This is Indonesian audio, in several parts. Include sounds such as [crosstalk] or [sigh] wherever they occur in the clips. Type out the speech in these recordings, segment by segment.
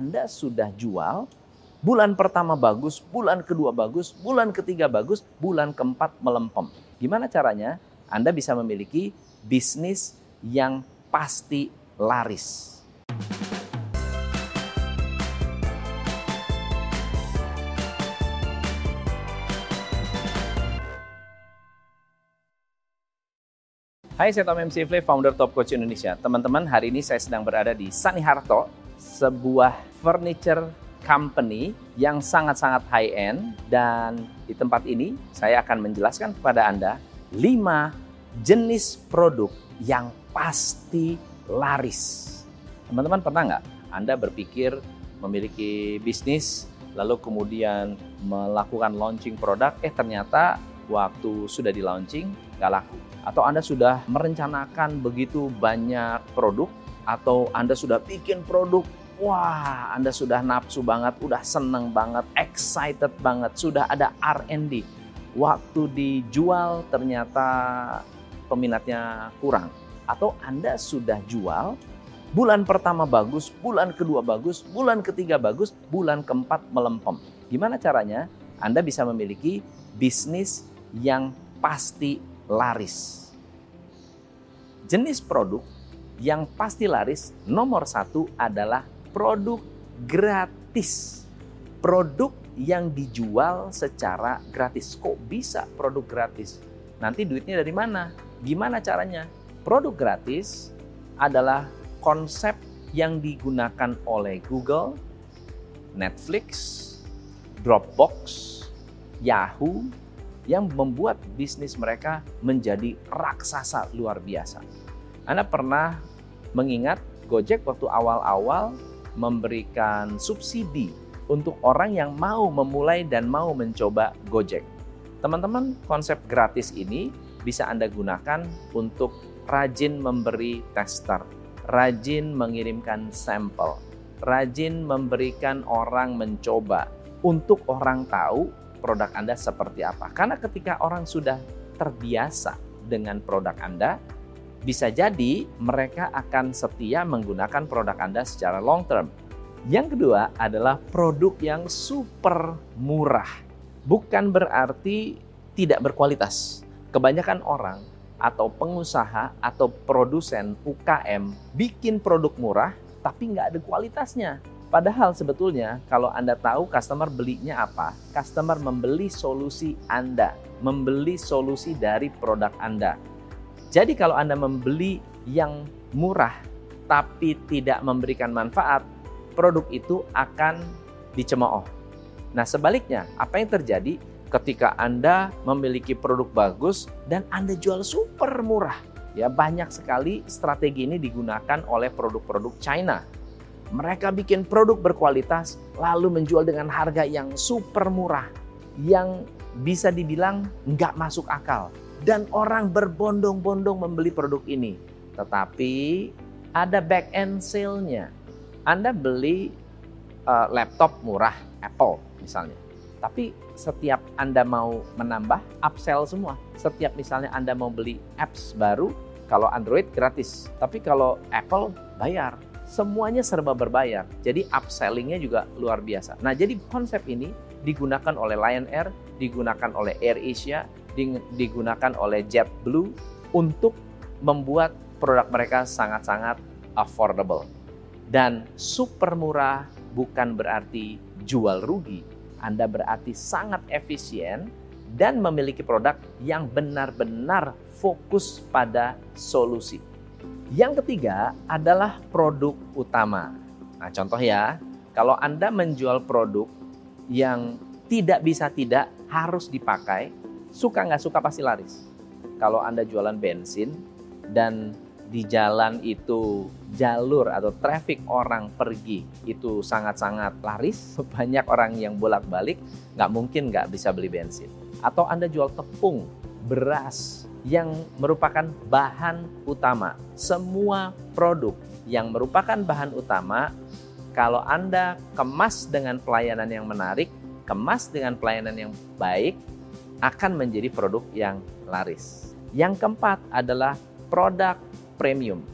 Anda sudah jual, bulan pertama bagus, bulan kedua bagus, bulan ketiga bagus, bulan keempat melempem. Gimana caranya? Anda bisa memiliki bisnis yang pasti laris. Hai, saya Tom MC Fle, founder Top Coach Indonesia. Teman-teman, hari ini saya sedang berada di Sani Harto, sebuah furniture company yang sangat-sangat high-end. Dan di tempat ini, saya akan menjelaskan kepada Anda 5 jenis produk yang pasti laris. Teman-teman pernah nggak Anda berpikir memiliki bisnis, lalu kemudian melakukan launching produk, eh ternyata waktu sudah di launching nggak laku atau Anda sudah merencanakan begitu banyak produk atau Anda sudah bikin produk wah Anda sudah nafsu banget, udah seneng banget, excited banget, sudah ada R&D. Waktu dijual ternyata peminatnya kurang. Atau Anda sudah jual, bulan pertama bagus, bulan kedua bagus, bulan ketiga bagus, bulan keempat melempem. Gimana caranya? Anda bisa memiliki bisnis yang pasti laris. Jenis produk yang pasti laris nomor satu adalah produk gratis. Produk yang dijual secara gratis. Kok bisa produk gratis? Nanti duitnya dari mana? Gimana caranya? Produk gratis adalah konsep yang digunakan oleh Google, Netflix, Dropbox, Yahoo, yang membuat bisnis mereka menjadi raksasa luar biasa. Anda pernah mengingat Gojek waktu awal-awal memberikan subsidi untuk orang yang mau memulai dan mau mencoba Gojek. Teman-teman, konsep gratis ini bisa Anda gunakan untuk rajin memberi tester, rajin mengirimkan sampel, rajin memberikan orang mencoba untuk orang tahu produk Anda seperti apa. Karena ketika orang sudah terbiasa dengan produk Anda, bisa jadi mereka akan setia menggunakan produk Anda secara long term. Yang kedua adalah produk yang super murah. Bukan berarti tidak berkualitas. Kebanyakan orang atau pengusaha atau produsen UKM bikin produk murah tapi nggak ada kualitasnya. Padahal sebetulnya kalau Anda tahu customer belinya apa, customer membeli solusi Anda, membeli solusi dari produk Anda. Jadi kalau Anda membeli yang murah tapi tidak memberikan manfaat, produk itu akan dicemooh. Nah sebaliknya, apa yang terjadi ketika Anda memiliki produk bagus dan Anda jual super murah? Ya banyak sekali strategi ini digunakan oleh produk-produk China mereka bikin produk berkualitas lalu menjual dengan harga yang super murah yang bisa dibilang nggak masuk akal dan orang berbondong-bondong membeli produk ini. Tetapi ada back end sale-nya. Anda beli uh, laptop murah Apple misalnya. Tapi setiap Anda mau menambah upsell semua. Setiap misalnya Anda mau beli apps baru, kalau Android gratis. Tapi kalau Apple bayar semuanya serba berbayar. Jadi upsellingnya juga luar biasa. Nah, jadi konsep ini digunakan oleh Lion Air, digunakan oleh Air Asia, digunakan oleh JetBlue untuk membuat produk mereka sangat-sangat affordable. Dan super murah bukan berarti jual rugi. Anda berarti sangat efisien dan memiliki produk yang benar-benar fokus pada solusi. Yang ketiga adalah produk utama. Nah, contoh ya, kalau Anda menjual produk yang tidak bisa tidak harus dipakai, suka nggak suka pasti laris. Kalau Anda jualan bensin dan di jalan itu jalur atau traffic orang pergi itu sangat-sangat laris, [laughs] banyak orang yang bolak-balik, nggak mungkin nggak bisa beli bensin. Atau Anda jual tepung, beras, yang merupakan bahan utama. Semua produk yang merupakan bahan utama, kalau Anda kemas dengan pelayanan yang menarik, kemas dengan pelayanan yang baik, akan menjadi produk yang laris. Yang keempat adalah produk premium.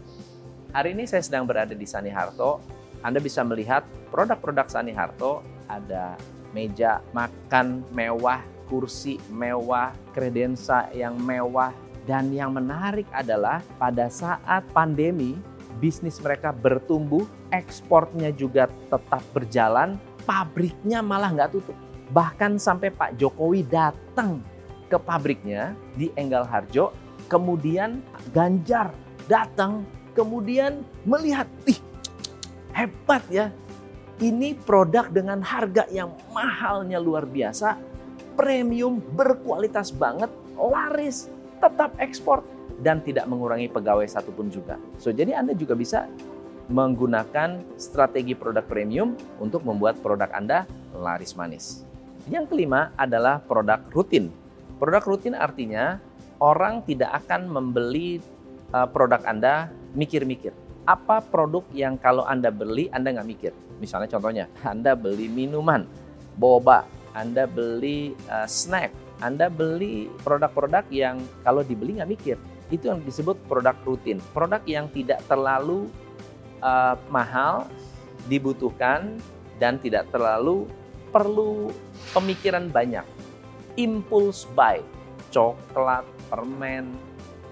Hari ini saya sedang berada di Sani Harto. Anda bisa melihat produk-produk Sani Harto ada meja makan mewah, kursi mewah, kredensa yang mewah, dan yang menarik adalah pada saat pandemi, bisnis mereka bertumbuh, ekspornya juga tetap berjalan, pabriknya malah nggak tutup. Bahkan sampai Pak Jokowi datang ke pabriknya di Enggal Harjo, kemudian Ganjar datang, kemudian melihat, ih hebat ya, ini produk dengan harga yang mahalnya luar biasa, premium, berkualitas banget, laris, tetap ekspor, dan tidak mengurangi pegawai satupun juga. So, jadi Anda juga bisa menggunakan strategi produk premium untuk membuat produk Anda laris manis. Yang kelima adalah produk rutin. Produk rutin artinya orang tidak akan membeli uh, produk Anda mikir-mikir. Apa produk yang kalau Anda beli Anda nggak mikir? Misalnya contohnya, Anda beli minuman, boba, Anda beli uh, snack, Anda beli produk-produk yang kalau dibeli nggak mikir. Itu yang disebut produk rutin. Produk yang tidak terlalu uh, mahal, dibutuhkan, dan tidak terlalu perlu pemikiran banyak. Impulse buy, coklat, permen,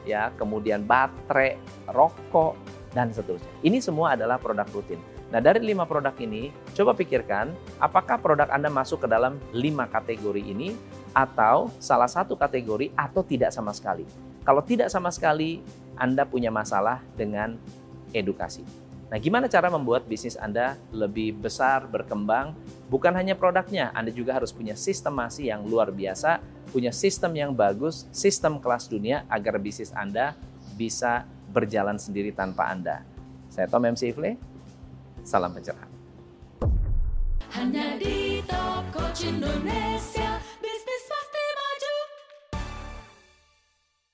ya, kemudian baterai, rokok, dan seterusnya. Ini semua adalah produk rutin. Nah, dari lima produk ini, coba pikirkan apakah produk Anda masuk ke dalam lima kategori ini atau salah satu kategori atau tidak sama sekali. Kalau tidak sama sekali, Anda punya masalah dengan edukasi. Nah, gimana cara membuat bisnis Anda lebih besar, berkembang? Bukan hanya produknya, Anda juga harus punya sistemasi yang luar biasa, punya sistem yang bagus, sistem kelas dunia agar bisnis Anda bisa berjalan sendiri tanpa Anda. Saya Tom MC Ifle, salam pencerahan. Hanya di Top Coach Indonesia.